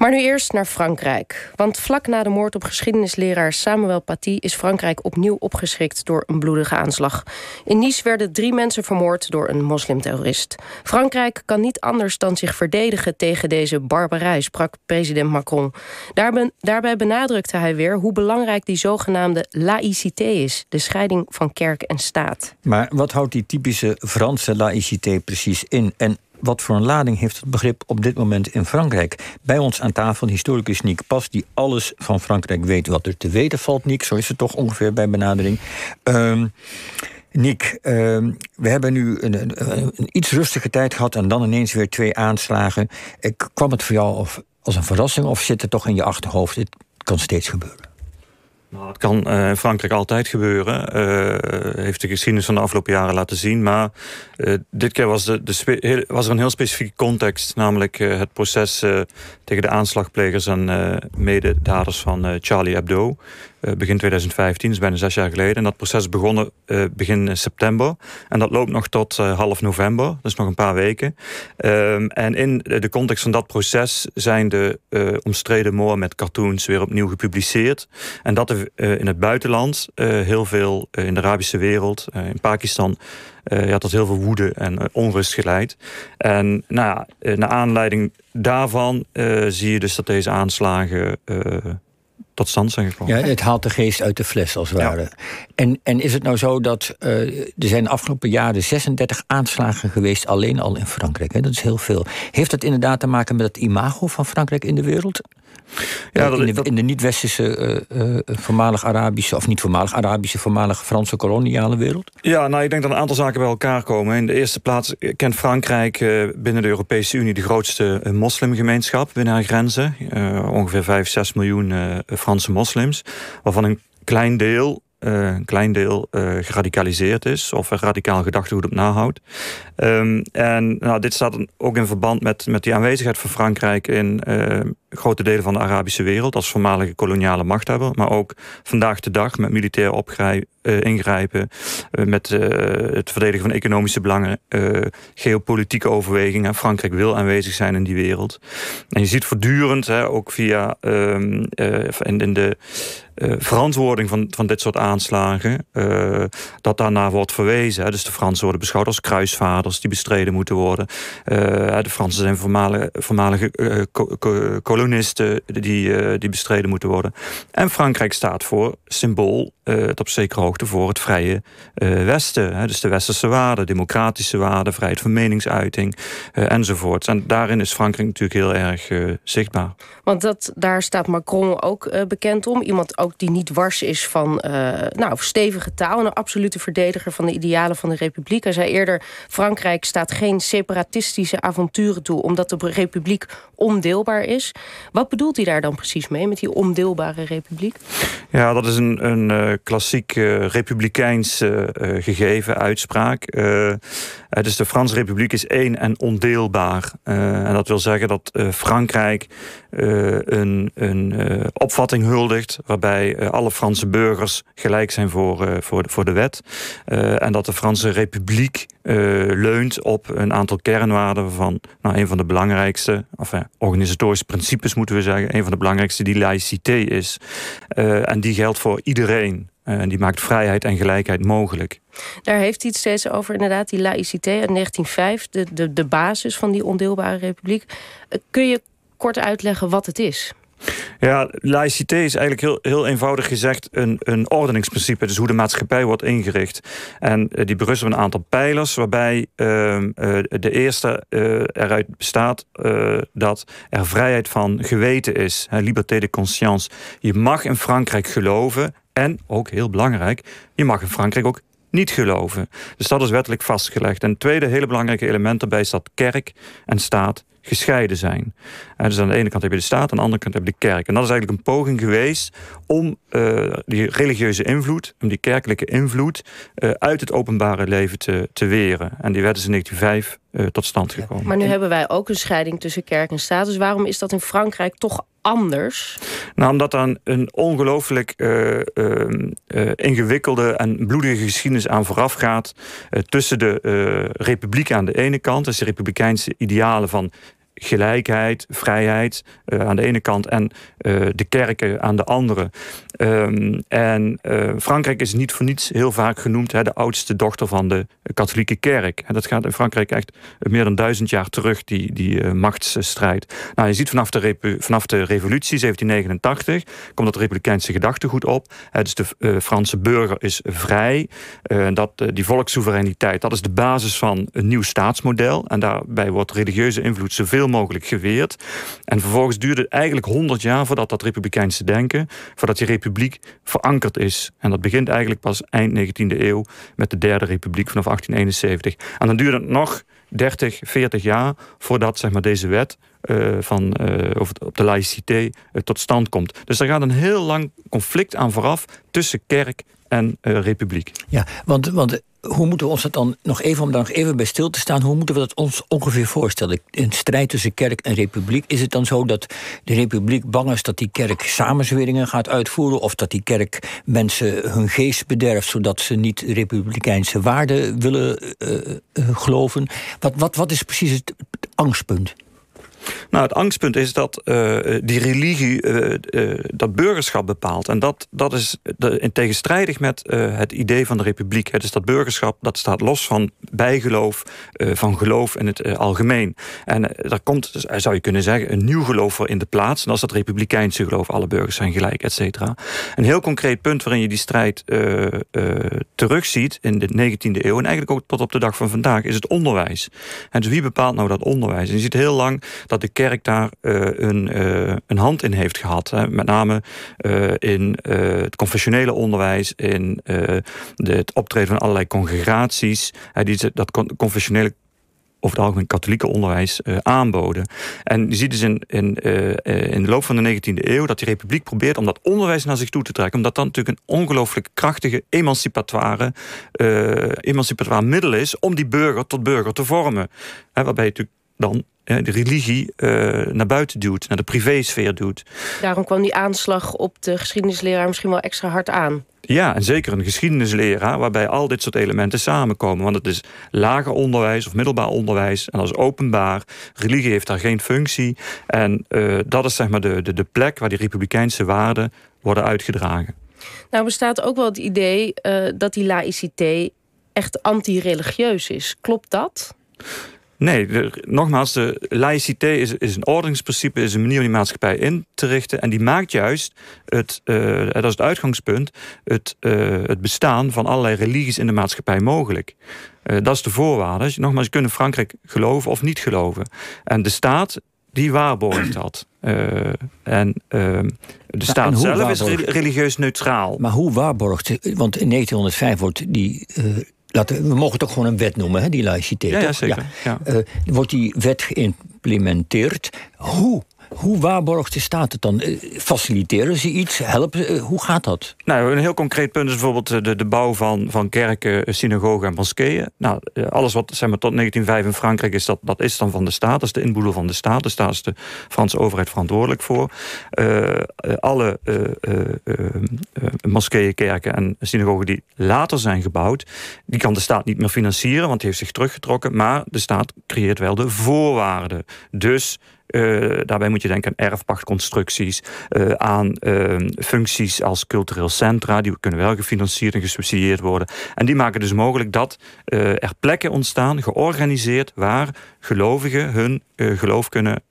Maar nu eerst naar Frankrijk. Want vlak na de moord op geschiedenisleraar Samuel Paty is Frankrijk opnieuw opgeschrikt door een bloedige aanslag. In Nice werden drie mensen vermoord door een moslimterrorist. Frankrijk kan niet anders dan zich verdedigen tegen deze barbarij, sprak president Macron. Daarbij benadrukte hij weer hoe belangrijk die zogenaamde laïcité is, de scheiding van kerk en staat. Maar wat houdt die typische Franse laïcité precies in? En wat voor een lading heeft het begrip op dit moment in Frankrijk? Bij ons aan tafel historicus Nick Pas, die alles van Frankrijk weet wat er te weten valt. Nick, zo is het toch ongeveer bij benadering. Uh, Nick, ehm, we hebben nu een, een, een, iets rustige tijd gehad en dan ineens weer twee aanslagen. Ik, kwam het voor jou als een verrassing of zit het toch in je achterhoofd? Dit kan steeds gebeuren. Nou, het kan uh, in Frankrijk altijd gebeuren. Uh, heeft de geschiedenis van de afgelopen jaren laten zien. Maar uh, dit keer was, de, de was er een heel specifieke context. Namelijk het proces tegen de aanslagplegers en mededaders van Charlie Hebdo. Eh, begin 2015, dus bijna zes jaar geleden. En dat proces begonnen uh, begin september. En dat loopt nog tot half november, dus nog een paar weken. Um, en in de context van dat proces zijn de omstreden met cartoons weer opnieuw gepubliceerd. En dat in het buitenland, heel veel in de Arabische wereld, in Pakistan. ja, tot heel veel woede en onrust geleid. En nou ja, naar aanleiding daarvan zie je dus dat deze aanslagen tot stand zijn gekomen. Ja, het haalt de geest uit de fles, als het ware. En, en is het nou zo dat uh, er zijn de afgelopen jaren 36 aanslagen geweest... alleen al in Frankrijk, hè? dat is heel veel. Heeft dat inderdaad te maken met het imago van Frankrijk in de wereld? Ja, dat, in, de, in de niet-westerse, uh, uh, voormalig Arabische, of niet voormalig Arabische, voormalig Franse koloniale wereld? Ja, nou, ik denk dat een aantal zaken bij elkaar komen. In de eerste plaats kent Frankrijk uh, binnen de Europese Unie de grootste moslimgemeenschap binnen haar grenzen. ongeveer 5, 6 miljoen Franse moslims, waarvan een klein deel uh, een klein deel uh, geradicaliseerd is of een radicaal gedachtegoed op nahoudt. Um, en nou, dit staat ook in verband met, met die aanwezigheid van Frankrijk in uh, grote delen van de Arabische wereld als voormalige koloniale machthebber, maar ook vandaag de dag met militair opgrijpen, ingrijpen, met het verdedigen van economische belangen, geopolitieke overwegingen. Frankrijk wil aanwezig zijn in die wereld. En je ziet voortdurend, hè, ook via um, in, in de verantwoording van, van dit soort aanslagen, dat daarna wordt verwezen. Hè. Dus de Fransen worden beschouwd als kruisvaders die bestreden moeten worden. De Fransen zijn voormalige, voormalige kolonisten die, die bestreden moeten worden. En Frankrijk staat voor symbool op zekere hoogte voor het vrije Westen. Hè. Dus de westerse waarden, democratische waarden, vrijheid van meningsuiting enzovoort. En daarin is Frankrijk natuurlijk heel erg zichtbaar. Want dat, daar staat Macron ook bekend om. Iemand ook die niet wars is van uh, nou, stevige taal... een absolute verdediger van de idealen van de republiek. Hij zei eerder, Frankrijk staat geen separatistische avonturen toe... omdat de republiek ondeelbaar is. Wat bedoelt hij daar dan precies mee, met die ondeelbare republiek? Ja, dat is een, een uh, klassiek uh, republikeins gegeven, uitspraak. dus de Franse republiek is één en ondeelbaar. en dat wil zeggen dat Frankrijk een, een opvatting huldigt... waarbij uh, alle Franse burgers gelijk zijn voor, uh, voor, voor de wet. Uh, en dat de Franse Republiek leunt op een aantal kernwaarden van nou, een van de belangrijkste, of organisatorische principes moeten we zeggen, een van de belangrijkste die laïcité is. en die geldt voor iedereen. En die maakt vrijheid en gelijkheid mogelijk. Daar heeft hij het steeds over, inderdaad, die laïcité uit 1905, de, de, de basis van die ondeelbare republiek. Kun je kort uitleggen wat het is? Ja, laïcité is eigenlijk heel, heel eenvoudig gezegd een, een ordeningsprincipe. Dus hoe de maatschappij wordt ingericht. En uh, die berust op een aantal pijlers, waarbij uh, uh, de eerste uh, eruit bestaat dat er vrijheid van geweten is. Liberté de conscience. Je mag in Frankrijk geloven. En ook heel belangrijk, je mag in Frankrijk ook niet geloven. Dus dat is wettelijk vastgelegd. En het tweede hele belangrijke element daarbij is dat kerk en staat gescheiden zijn. Uh, dus aan de ene kant heb je de staat, aan de andere kant heb je de kerk. En dat is eigenlijk een poging geweest om uh, die religieuze invloed, om die kerkelijke invloed uh, uit het openbare leven te, te weren. En die werd dus in 1905 tot stand gekomen. Maar nu hebben wij ook een scheiding tussen kerk en staat. Dus waarom is dat in Frankrijk toch anders? Nou, omdat dan een ongelooflijk uh, uh, ingewikkelde en bloedige geschiedenis aan vooraf gaat. tussen de republiek aan de ene kant, dus de republikeinse idealen van gelijkheid, vrijheid aan de ene kant en de kerken aan de andere. Ehm, en Frankrijk is niet voor niets heel vaak genoemd hè, de oudste dochter van de katholieke kerk. En dat gaat in Frankrijk echt meer dan duizend jaar terug, die, die machtsstrijd. Nou, je ziet vanaf de, vanaf de revolutie 1789 komt dat republikeinse gedachtegoed op. dus de Franse burger is vrij. dat, die volkssoevereiniteit, dat is de basis van een nieuw staatsmodel. En daarbij wordt religieuze invloed zoveel mogelijk geweerd. En vervolgens duurde het eigenlijk 100 jaar voordat dat republikeinse denken, voordat die republiek verankerd is. En dat begint eigenlijk pas eind 19e eeuw met de Derde Republiek vanaf 1871. En dan duurde het nog 30, 40 jaar voordat zeg maar, deze wet uh, van, uh, over, op de laïcité uh, tot stand komt. Dus er gaat een heel lang conflict aan vooraf tussen kerk en republiek. Ja, want, want hoe moeten we ons dat dan nog even, om daar nog even bij stil te staan, hoe moeten we dat ons ongeveer voorstellen? Een strijd tussen kerk en republiek. Is het dan zo dat de republiek bang is dat die kerk samenzweringen gaat uitvoeren? Of dat die kerk mensen hun geest bederft, zodat ze niet republikeinse waarden willen uh, geloven? Wat, wat, wat is precies het angstpunt? Nou, het angstpunt is dat uh, die religie uh, uh, dat burgerschap bepaalt. En dat, dat is in tegenstrijdig met het idee van de republiek. Dus dat burgerschap dat staat los van bijgeloof, van geloof in het algemeen. En daar komt, zou je kunnen zeggen, een nieuw geloof voor in de plaats. En dat is dat republikeinse geloof. Alle burgers zijn gelijk, et cetera. Een heel concreet punt waarin je die strijd terugziet in de 19e eeuw... en eigenlijk ook tot op de dag van vandaag, is het onderwijs. En dus wie bepaalt nou dat onderwijs? En je ziet heel lang dat de kerk daar uh, een, uh, een hand in heeft gehad. Hè. Met name uh, in het confessionele onderwijs, in het optreden van allerlei congregaties. die dat confessionele over het algemeen katholieke onderwijs uh, aanboden. En je ziet dus in, in, in de loop van de 19e eeuw dat die republiek probeert om dat onderwijs naar zich toe te trekken. Omdat dat natuurlijk een ongelooflijk krachtige emancipatoire, uh, emancipatoire middel is om die burger tot burger te vormen. Hè, waarbij natuurlijk dan de religie uh, naar buiten duwt, naar de privésfeer duwt. Daarom kwam die aanslag op de geschiedenisleraar misschien wel extra hard aan. Ja, en zeker een geschiedenisleraar waarbij al dit soort elementen samenkomen. Want het is lager onderwijs of middelbaar onderwijs en dat is openbaar. Religie heeft daar geen functie. En uh, dat is zeg maar de, de, de plek waar die republikeinse waarden worden uitgedragen. Nou bestaat ook wel het idee uh, dat die laïcité echt anti-religieus is. Klopt dat? Nee, nogmaals, de laïcité is, is een ordeningsprincipe, is een manier om die maatschappij in te richten. En die maakt juist, het, uh, dat is het uitgangspunt, het, uh, het bestaan van allerlei religies in de maatschappij mogelijk. Uh, dat is de voorwaarde. Nogmaals, je kunt in Frankrijk geloven of niet geloven. En de staat, die waarborgt dat. en ehm, de staat zelf is religieus neutraal. Maar hoe waarborgt? Want in 1905 wordt die Laten, we mogen het ook gewoon een wet noemen, hè, die laïcité. Ja, ja zeker. Ja. Uh, wordt die wet geïmplementeerd? Hoe hoe waarborgt de staat het dan? Eh, faciliteren ze iets? Helpen? Eh, hoe gaat dat? Nou, een heel concreet punt is bijvoorbeeld eh, de, de bouw van, van kerken, synagogen en moskeeën. Nou, alles wat zeg maar, tot 1905 in Frankrijk is, dat, dat is dan van de staat. Dat is de inboedel van de staat. Dus daar is de Franse overheid verantwoordelijk voor. Alle moskeeën, kerken en synagogen die later zijn gebouwd, die kan de staat niet meer financieren, want die heeft zich teruggetrokken. Maar de staat creëert wel de voorwaarden. Dus uh, daarbij moet je denken aan erfpachtconstructies, uh, aan uh, functies als cultureel centra, die kunnen wel gefinancierd en gesubsidieerd worden. En die maken dus mogelijk dat er plekken ontstaan, georganiseerd, waar gelovigen hun geloof kunnen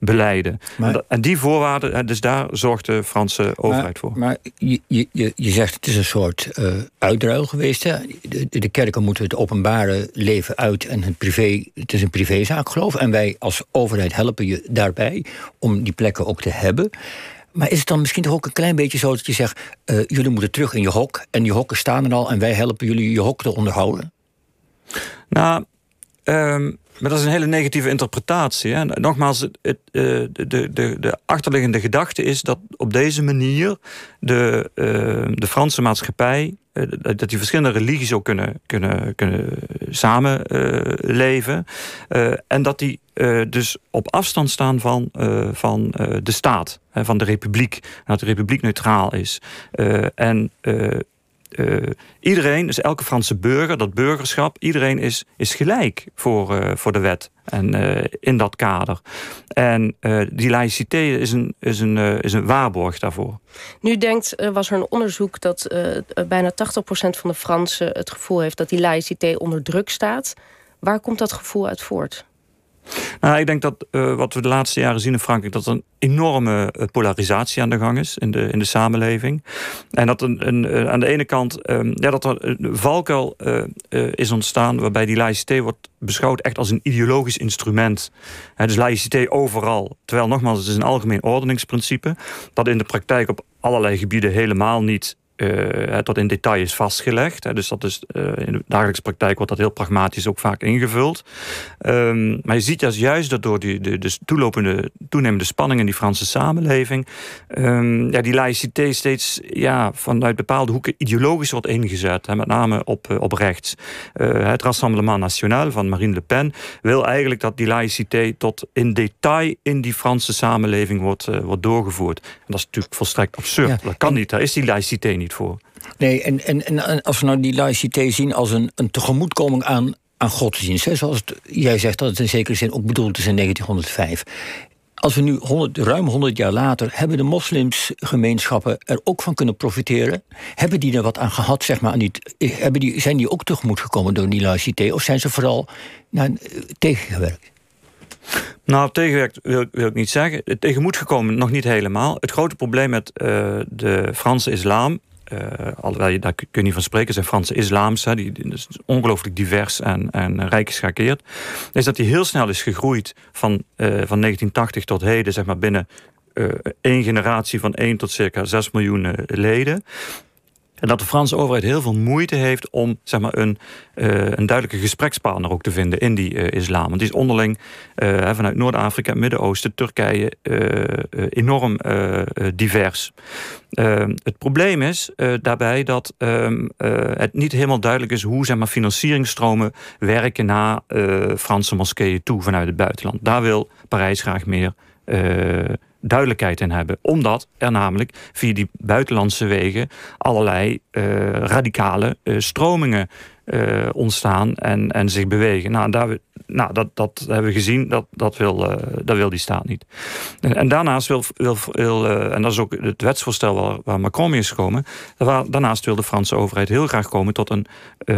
beleiden. en die voorwaarden, dus daar zorgt de Franse overheid voor. Maar je, je, je zegt het is een soort uitruil geweest. Hè? De, de, kerken moeten het openbare leven uit en het privé, het is een privézaak geloof. En wij als overheid helpen je daarbij om die plekken ook te hebben. Maar is het dan misschien toch ook een klein beetje zo dat je zegt: uh, jullie moeten terug in je hok en je hokken staan er al en wij helpen jullie je hok te onderhouden? Nou, um, maar dat is een hele negatieve interpretatie. Hè? Nogmaals, het, uh, de, de, de achterliggende gedachte is dat op deze manier de, uh, de Franse maatschappij uh, dat die verschillende religies ook kunnen, kunnen, kunnen samenleven. en dat die dus op afstand staan van, van de staat, van de republiek. Dat de republiek neutraal is. en iedereen, dus elke Franse burger, dat burgerschap, iedereen is, is gelijk voor, voor de wet. En in dat kader. En die laïcité is een, is, een, is een waarborg daarvoor. Nu denkt, was er een onderzoek dat bijna 80% van de Fransen het gevoel heeft dat die laïcité onder druk staat. Waar komt dat gevoel uit voort? Nou, ik denk dat uh, wat we de laatste jaren zien in Frankrijk, dat er een enorme eh, polarisatie aan de gang is in de, in de samenleving. En dat een, een, uh, aan de ene kant um, ja, dat er een valkuil is ontstaan waarbij die laïcité wordt beschouwd echt als een ideologisch instrument. He, dus laïcité overal. Terwijl nogmaals, het is een algemeen ordeningsprincipe dat in de praktijk op allerlei gebieden helemaal niet uh, tot in detail is vastgelegd. Hè. Dus dat is, uh, in de dagelijkse praktijk wordt dat heel pragmatisch ook vaak ingevuld. Um, maar je ziet juist dat door die, de, de toelopende, toenemende spanning in die Franse samenleving, um, ja, die laïcité steeds ja, vanuit bepaalde hoeken ideologisch wordt ingezet. Hè, met name op, uh, op rechts. het Rassemblement National van Marine Le Pen wil eigenlijk dat die laïcité tot in detail in die Franse samenleving wordt, wordt doorgevoerd. En dat is natuurlijk volstrekt absurd. Ja. Dat kan niet. Daar is die laïcité niet voor. Nee, en, en, en als we nou die laïcité zien als een, een tegemoetkoming aan, aan godsdienst, hè, zoals het, jij zegt dat het in zekere zin ook bedoeld is in 1905. Als we nu 100, ruim 100 jaar later, hebben de moslimsgemeenschappen er ook van kunnen profiteren? Hebben die er wat aan gehad, zeg maar, aan die, hebben die, zijn die ook tegemoet gekomen door die laïcité? Of zijn ze vooral nou, tegengewerkt? Nou, tegenwerkt wil, wil, ik niet zeggen. Tegenmoet gekomen nog niet helemaal. Het grote probleem met uh, de Franse islam alhoewel je daar kun je niet van spreken, zijn Franse islam's, die, is ongelooflijk divers en, en rijk geschakeerd, is dat die heel snel is gegroeid van, uh, van 1980 tot heden, zeg maar binnen uh, één generatie van 1 tot circa 6 miljoen leden. En dat de Franse overheid heel veel moeite heeft om zeg maar, een, uh, een duidelijke gesprekspartner ook te vinden in die uh, islam. Want die is onderling uh, vanuit Noord-Afrika, Midden-Oosten, Turkije enorm divers. het probleem is daarbij dat ehm, het niet helemaal duidelijk is hoe zeg maar, financieringsstromen werken naar Franse moskeeën toe vanuit het buitenland. Daar wil Parijs graag meer duidelijkheid in hebben. Omdat er namelijk via die buitenlandse wegen allerlei uh, radicale uh, stromingen uh, ontstaan en, en zich bewegen. Nou, daar, nou dat, dat hebben we gezien, dat, dat, wil, dat wil die staat niet. En, en daarnaast wil, wil, wil en dat is ook het wetsvoorstel waar, waar Macron mee is gekomen, daarnaast wil de Franse overheid heel graag komen tot, een,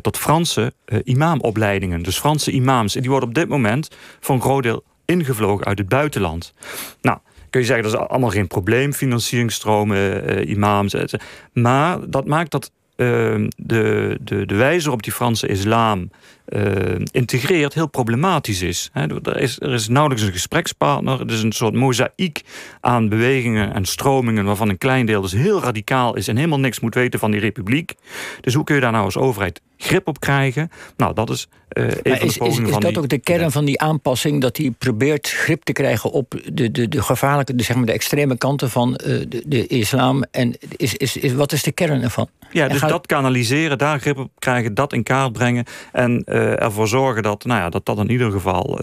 tot Franse imamopleidingen. Dus Franse imams. En die worden op dit moment voor een groot deel ingevlogen uit het buitenland. Nou, kun je zeggen, dat is allemaal geen probleem, financieringsstromen, uh, imams. Etc. Maar dat maakt dat uh, de, de, de wijze waarop die Franse islam uh, integreert heel problematisch is. er is. Er is nauwelijks een gesprekspartner. Het is een soort mozaïek aan bewegingen en stromingen... waarvan een klein deel dus heel radicaal is... en helemaal niks moet weten van die republiek. Dus hoe kun je daar nou als overheid grip op krijgen. Nou, dat is uh, een is, is, is, dat ook de kern van die aanpassing? Dat hij probeert grip te krijgen op de, de, de gevaarlijke, de, zeg maar de extreme kanten van uh, de, de, islam? En is, is, is, wat is de kern ervan? Ja, dus dat kanaliseren, daar grip op krijgen, dat in kaart brengen. En uh, ervoor zorgen dat, nou ja, dat dat in ieder geval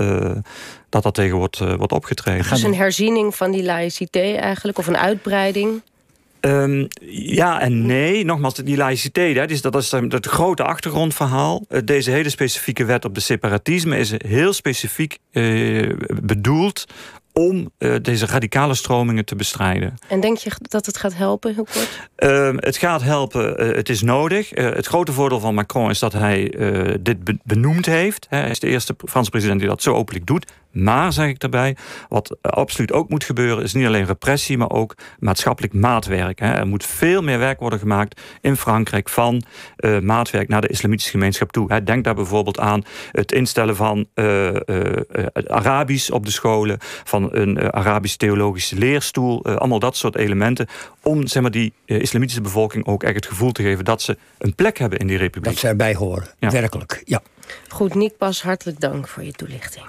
dat dat tegen wordt, wordt opgetreden. Dus een herziening van die laïcité eigenlijk, of een uitbreiding? Um, ja en nee. Nogmaals, die laïciteit, hè, dus dat is het grote achtergrondverhaal. Eh, deze hele specifieke wet op de separatisme is heel specifiek uh, bedoeld om uh, deze radicale stromingen te bestrijden. En denk je dat het gaat helpen, heel kort? Uh, het gaat helpen, uh, het is nodig. het grote voordeel van Macron is dat hij dit benoemd heeft. Hij is de eerste Franse president die dat zo openlijk doet. Maar, zeg ik daarbij, wat absoluut ook moet gebeuren... is niet alleen repressie, maar ook maatschappelijk maatwerk. Hè. Er moet veel meer werk worden gemaakt in Frankrijk... van uh, maatwerk naar de islamitische gemeenschap toe. Hè. Denk daar bijvoorbeeld aan het instellen van uh, uh, Arabisch op de scholen... van een Arabisch theologische leerstoel. allemaal dat soort elementen. Om zeg maar, die islamitische bevolking ook echt het gevoel te geven... dat ze een plek hebben in die republiek. Dat ze erbij horen, ja. werkelijk, ja. Goed, Nick Pas, hartelijk dank voor je toelichting.